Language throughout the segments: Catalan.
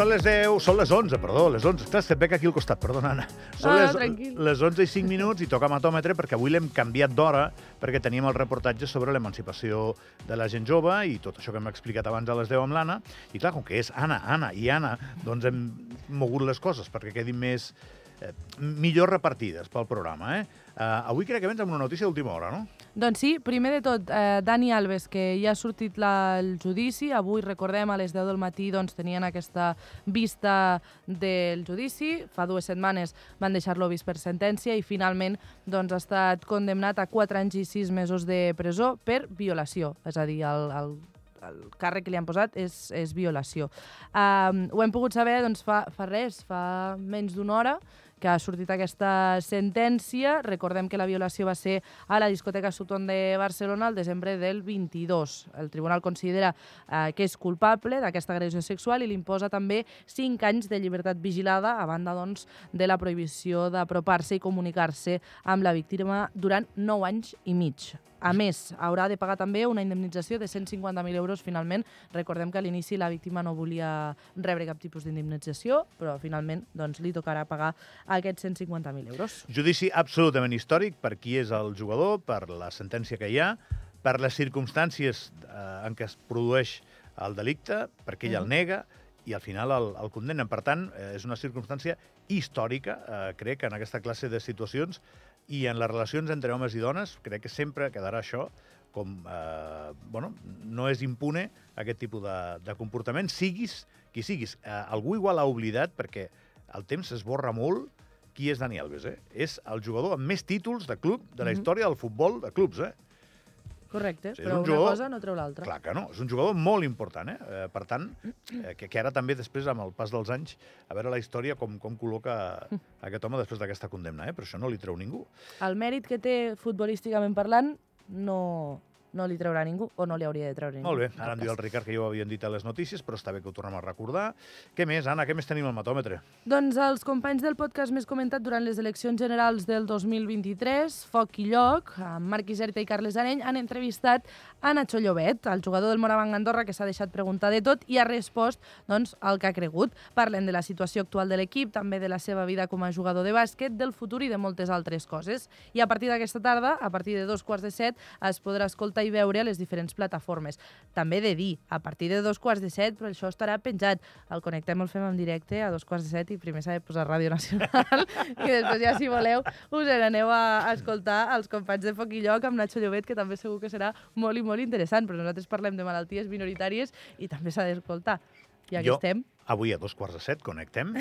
són les 10, són les 11, perdó, les 11. Estàs que et veig aquí al costat, perdona, Anna. Són Ah, les, tranquil. les 11 i 5 minuts i toca matòmetre perquè avui l'hem canviat d'hora perquè teníem el reportatge sobre l'emancipació de la gent jove i tot això que hem explicat abans a les 10 amb l'Anna. I clar, com que és Anna, Anna i Anna, doncs hem mogut les coses perquè quedin més eh, millor repartides pel programa. Eh? Uh, avui crec que vens amb una notícia d'última hora, no? Doncs sí, primer de tot, eh, Dani Alves, que ja ha sortit la, el judici. Avui, recordem, a les 10 del matí doncs, tenien aquesta vista del judici. Fa dues setmanes van deixar-lo vist per sentència i finalment doncs, ha estat condemnat a 4 anys i 6 mesos de presó per violació. És a dir, el, el el càrrec que li han posat és, és violació. Um, ho hem pogut saber doncs, fa, fa res, fa menys d'una hora, que ha sortit aquesta sentència. Recordem que la violació va ser a la discoteca Sutton de Barcelona el desembre del 22. El tribunal considera eh, que és culpable d'aquesta agressió sexual i li imposa també 5 anys de llibertat vigilada a banda doncs, de la prohibició d'apropar-se i comunicar-se amb la víctima durant 9 anys i mig. A més, haurà de pagar també una indemnització de 150.000 euros finalment. Recordem que a l'inici la víctima no volia rebre cap tipus d'indemnització, però finalment doncs, li tocarà pagar aquests 150.000 euros. Judici absolutament històric per qui és el jugador, per la sentència que hi ha, per les circumstàncies eh, en què es produeix el delicte, perquè ell el nega i al final el, el condemnen. Per tant, eh, és una circumstància històrica, eh, crec, en aquesta classe de situacions i en les relacions entre homes i dones, crec que sempre quedarà això com, eh, bueno, no és impune aquest tipus de, de comportament, siguis qui siguis. Eh, algú igual ha oblidat, perquè el temps esborra molt, qui és Dani Alves, eh? És el jugador amb més títols de club de la Mhm. història del futbol de clubs, eh? Correcte, Sí, però un una jugador- cosa no treu l'altra. Clar que no, és un jugador molt important, eh? eh per tant, eh, que, que ara també després, amb el pas dels anys, a veure la història com, com col·loca aquest home després d'aquesta condemna, eh? Però això no li treu ningú. El mèrit que té futbolísticament parlant no, no li treurà ningú, o no li hauria de treure ningú. Molt bé, ara em diu el. Ricard que ja ho havien dit a les notícies, però està bé que ho tornem a recordar. Què més, Anna? Què més tenim al matòmetre? Doncs els companys del podcast més comentat durant les eleccions generals del 2023, Foc i Lloc, amb Marc Iserta i Carles Areny, han entrevistat a Nacho Llobet, el jugador del Moravang Andorra, que s'ha deixat preguntar de tot i ha respost doncs, el que ha cregut. Parlen de la situació actual de l'equip, també de la seva vida com a jugador de bàsquet, del futur i de moltes altres coses. I a partir d'aquesta tarda, a partir de dos quarts de set, es podrà escoltar i veure a les diferents plataformes. També de dir, a partir de dos quarts de set, però això estarà penjat. El connectem, el fem en directe a dos quarts de set i primer s'ha de posar Ràdio Nacional i després ja, si voleu, us n'aneu a escoltar els companys de Foc i Lloc amb Nacho Llobet, que també segur que serà molt i molt interessant, però nosaltres parlem de malalties minoritàries i també s'ha d'escoltar. I aquí Jo- estem, Avui a dos quarts de set connectem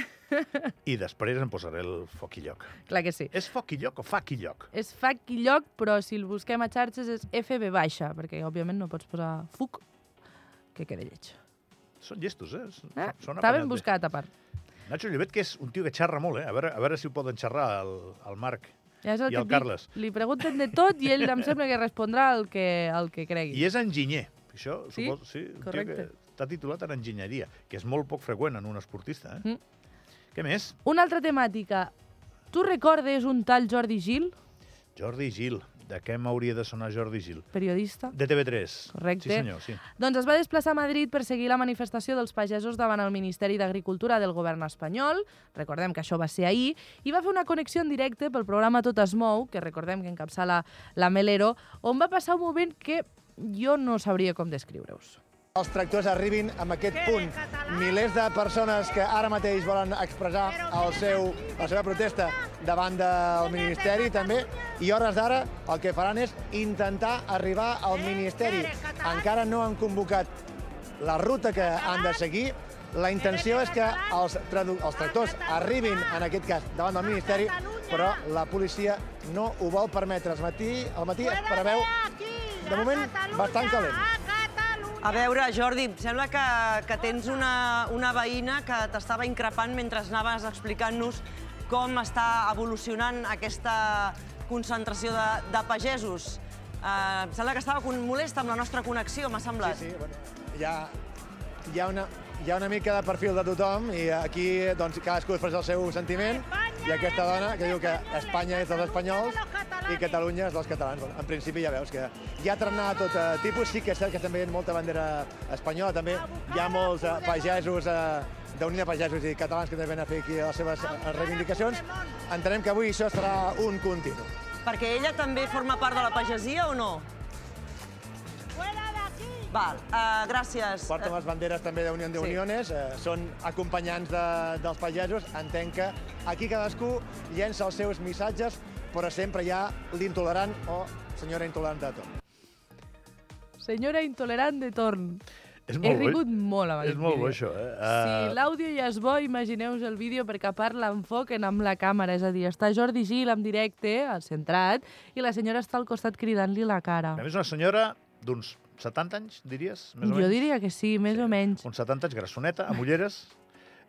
i després em posaré el foc i lloc. clar que sí. És foc i lloc o fac i lloc? És Fac i Lloc, però si el busquem a xarxes és FB baixa, perquè òbviament no pots posar FUC, que queda lleig. Són llestos, eh? Són, Eh? són Està ben buscat, a part. Nacho Llobet, que és un tio que xerra molt, eh? A veure, a veure si ho poden xerrar el, el Marc. Ja és el I el et dic. Carles. Li pregunten de tot i ell em sembla que respondrà el que, el que cregui. I és enginyer. Això, Sí? suposo, sí, Correcte. que està titulat en enginyeria, que és molt poc freqüent en un esportista. Eh? Mm. Què més? Una altra temàtica. Tu recordes un tal Jordi Gil, Jordi Gil. De què m'hauria de sonar Jordi Gil? periodista? De TV3. Correcte. Sí, senyor, sí. Doncs es va desplaçar a Madrid per seguir la manifestació dels pagesos davant el Ministeri d'Agricultura del govern espanyol. Recordem que això va ser ahir. I va fer una connexió en directe pel programa Tot es mou, que recordem que encapçala la Melero, on va passar un moment que jo no sabria com descriure-us. Els tractors arribin en aquest punt. Milers de persones que ara mateix volen expressar el seu, la seva protesta davant del Ministeri també, i hores d'ara el que faran és intentar arribar al Ministeri. Encara no han convocat la ruta que han de seguir. La intenció és que els, els tractors arribin, en aquest cas, davant del Ministeri, però la policia no ho vol permetre. El matí, el matí es preveu, de moment, bastant calent. A veure, Jordi, em sembla que, que tens una, una veïna que t'estava increpant mentre anaves explicant-nos com està evolucionant aquesta concentració de, de pagesos. Uh, em sembla que estava con- molesta amb la nostra connexió, m'ha semblat. Sí, sí, bueno, hi ha, hi, ha una, hi ha una mica de perfil de tothom i aquí doncs, cadascú expressa el seu sentiment i aquesta dona que diu que Espanya és dels espanyols i Catalunya és dels catalans. Bueno, en principi ja veus que hi ha trenat tot eh, tipus, sí que és cert que també hi ha molta bandera espanyola, també hi ha molts eh, pagesos eh, d'Unió de Pagesos i Catalans que també venen a fer aquí les seves reivindicacions. Entenem que avui això serà un continu. Perquè ella també forma part de la pagesia o no? Val, uh, gràcies. Porten les banderes també d'Unió de Sí. Uniones, eh, són acompanyants de, dels pagesos. Entenc que aquí cadascú llença els seus missatges, però sempre hi ha l'intolerant o senyora intolerant de tot. Senyora intolerant de torn. És He molt bo. rigut molt amb És molt bo, vídeo. això, eh? Si Uh, l'àudio ja és bo, imagineu-vos el vídeo perquè a part l'enfoquen amb la càmera, és a dir, està Jordi Gil en directe, al centrat, i la senyora està al costat cridant-li la cara. A més, una senyora d'uns 70 anys, diries? Més o Jo menys? diria que sí, més o menys. Uns 70 anys, grassoneta, amb ulleres,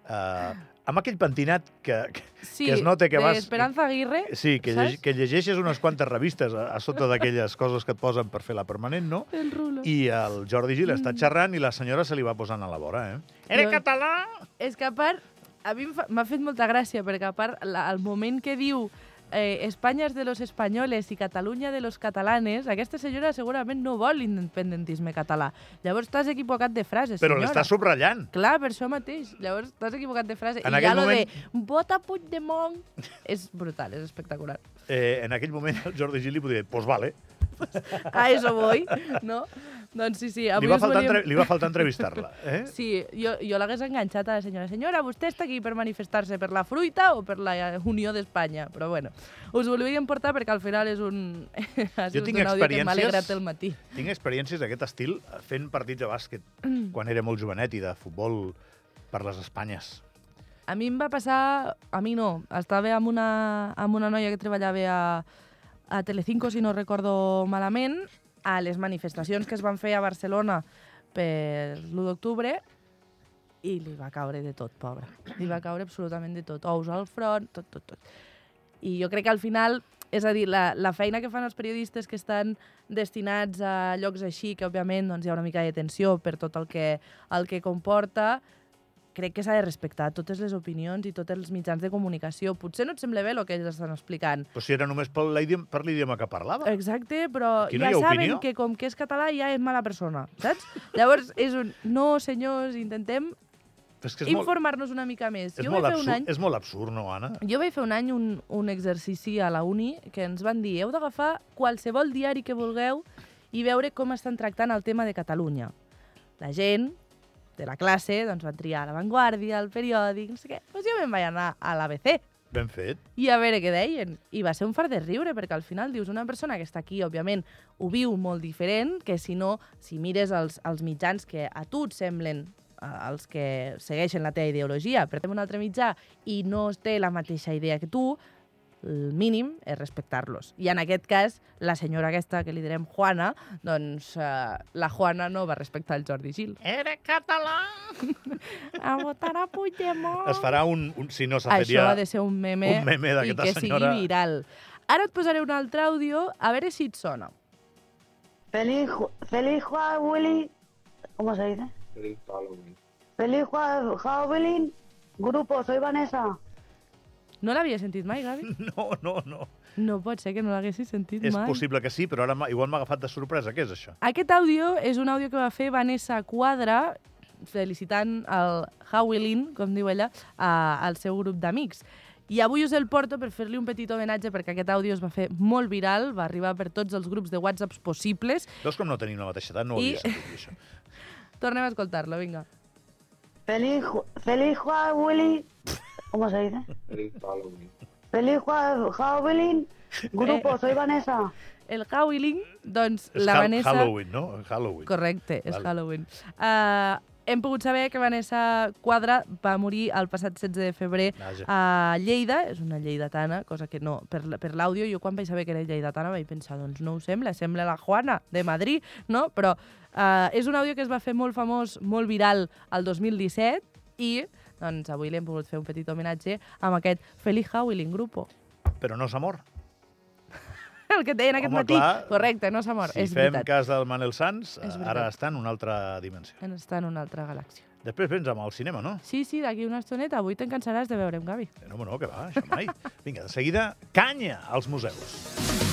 uh, amb aquell pentinat que, que, Sí, que es nota que de vas... Esperanza Aguirre, Sí, que, saps? lleg, que llegeixes unes quantes revistes a, a sota d'aquelles coses que et posen per fer la permanent, no? el rulo. I el Jordi Gil Mm. està xerrant i la senyora se li va posant a la vora, eh? Eres català? És que a part, a mi m'ha fet molta gràcia, perquè a part, la, el moment que diu eh, Espanya és de los espanyoles i Catalunya de los catalanes, aquesta senyora segurament no vol l'independentisme català. Llavors t'has equivocat de frase, Però senyora. l'està subratllant. Clar, per això mateix. Llavors t'has equivocat de frase. En I ja lo moment- de vota Puigdemont és brutal, és espectacular. Eh, en aquell moment el Jordi Gil li podia dir, pues vale. A eso voy, no? Doncs sí, sí. Li Avui va, us faltar, volíem... entre... li va faltar entrevistar-la. Eh? Sí, jo, jo l'hagués enganxat a la senyora. Senyora, vostè està aquí per manifestar-se per la fruita o per la Unió d'Espanya? Però bueno, us volíem portar perquè al final és un, ha Jo tinc un àudio que m'ha alegrat el matí. Tinc experiències d'aquest estil fent partits de bàsquet quan era molt jovenet i de futbol per les Espanyes. A mi em va passar... A mi no. Estava amb una, amb una noia que treballava a, a Telecinco, si no recordo malament, a les manifestacions que es van fer a Barcelona per l'1 d'octubre i li va caure de tot, pobra. Li va caure absolutament de tot. Ous al front, tot, tot, tot. I jo crec que al final, és a dir, la, la feina que fan els periodistes que estan destinats a llocs així, que òbviament doncs, hi ha una mica de tensió per tot el que, el que comporta, crec que s'ha de respectar totes les opinions i tots els mitjans de comunicació. Potser no et sembla bé el que ells estan explicant. Però si era només per l'idioma, que parlava. Exacte, però Aquí no ja saben opinió. que com que és català ja és mala persona, saps? Llavors és un... No, senyors, intentem informar-nos una mica més. és, Jo molt vaig fer un any... és molt absurd, no, Anna? Jo vaig fer un any un, un exercici a la uni que ens van dir heu d'agafar qualsevol diari que vulgueu i veure com estan tractant el tema de Catalunya. La gent de la classe doncs, van triar La Vanguardia, el periòdic, no sé què. Doncs jo me'n vaig anar a l'ABC Ben fet. i a veure què deien. I va ser un fart de riure, perquè al final dius una persona que està aquí, òbviament, ho viu molt diferent, que si no, si mires els, els mitjans que a tu et semblen eh, els que segueixen la teva ideologia, però té un altre mitjà i no té la mateixa idea que tu, el mínim és respectar-los. I en aquest cas, la senyora aquesta, que li direm Juana, doncs eh, la Juana no va respectar el Jordi Gil. Era català! A votar a Puigdemont! Es farà un, un si no s'ha fet Això ja... ha de ser un meme, un meme i que senyora. sigui viral. Ara et posaré un altre àudio, a veure si et sona. Feliz, feliz Halloween. ¿Cómo se dice? Feliz Halloween. Feliz Ju- Halloween. Grupo, soy Vanessa. No l'havia sentit mai, Gavi? No, no, no. No pot ser que no l'haguessis sentit És mai. possible que sí, però ara igual m'ha agafat de sorpresa. Què és això? Aquest àudio és un àudio que va fer Vanessa Quadra felicitant el Howlin, com diu ella, a, al seu grup d'amics. I avui us el porto per fer-li un petit homenatge perquè aquest àudio es va fer molt viral, va arribar per tots els grups de WhatsApps possibles. Veus com no tenim la mateixa edat? No ho I- havia sentit, això. Tornem a escoltar-lo, vinga. Feliz, feliz Halloween. ¿Cómo se dice? Feliz Halloween. Feliz Halloween. Grupo, soy Vanessa. El Howling, doncs És la Hal- Vanessa... Halloween, no? Halloween. Correcte, és Val. Halloween. Uh, hem pogut saber que Vanessa Quadra va morir el passat 16 de febrer Vaja. a Lleida, és una lleidatana, cosa que no, per, per l'àudio, jo quan vaig saber que era lleidatana vaig pensar, doncs no ho sembla, sembla la Juana de Madrid, no? Però uh, és un àudio que es va fer molt famós, molt viral el 2017 i doncs avui li hem pogut fer un petit homenatge amb aquest Feliz Howling Grupo. Però no s'ha mort. El que et deien aquest Home, matí. clar, Correcte, no s'ha mort, Si és fem veritat. cas del Manel Sanz, veritat. ara està en una altra dimensió. Està en una altra galàxia. Després vens amb el cinema, no? Sí, sí, d'aquí una estoneta. Avui te'n cansaràs de veure'm, Gavi. No, home, no, que va, això mai. Vinga, de seguida, canya als museus.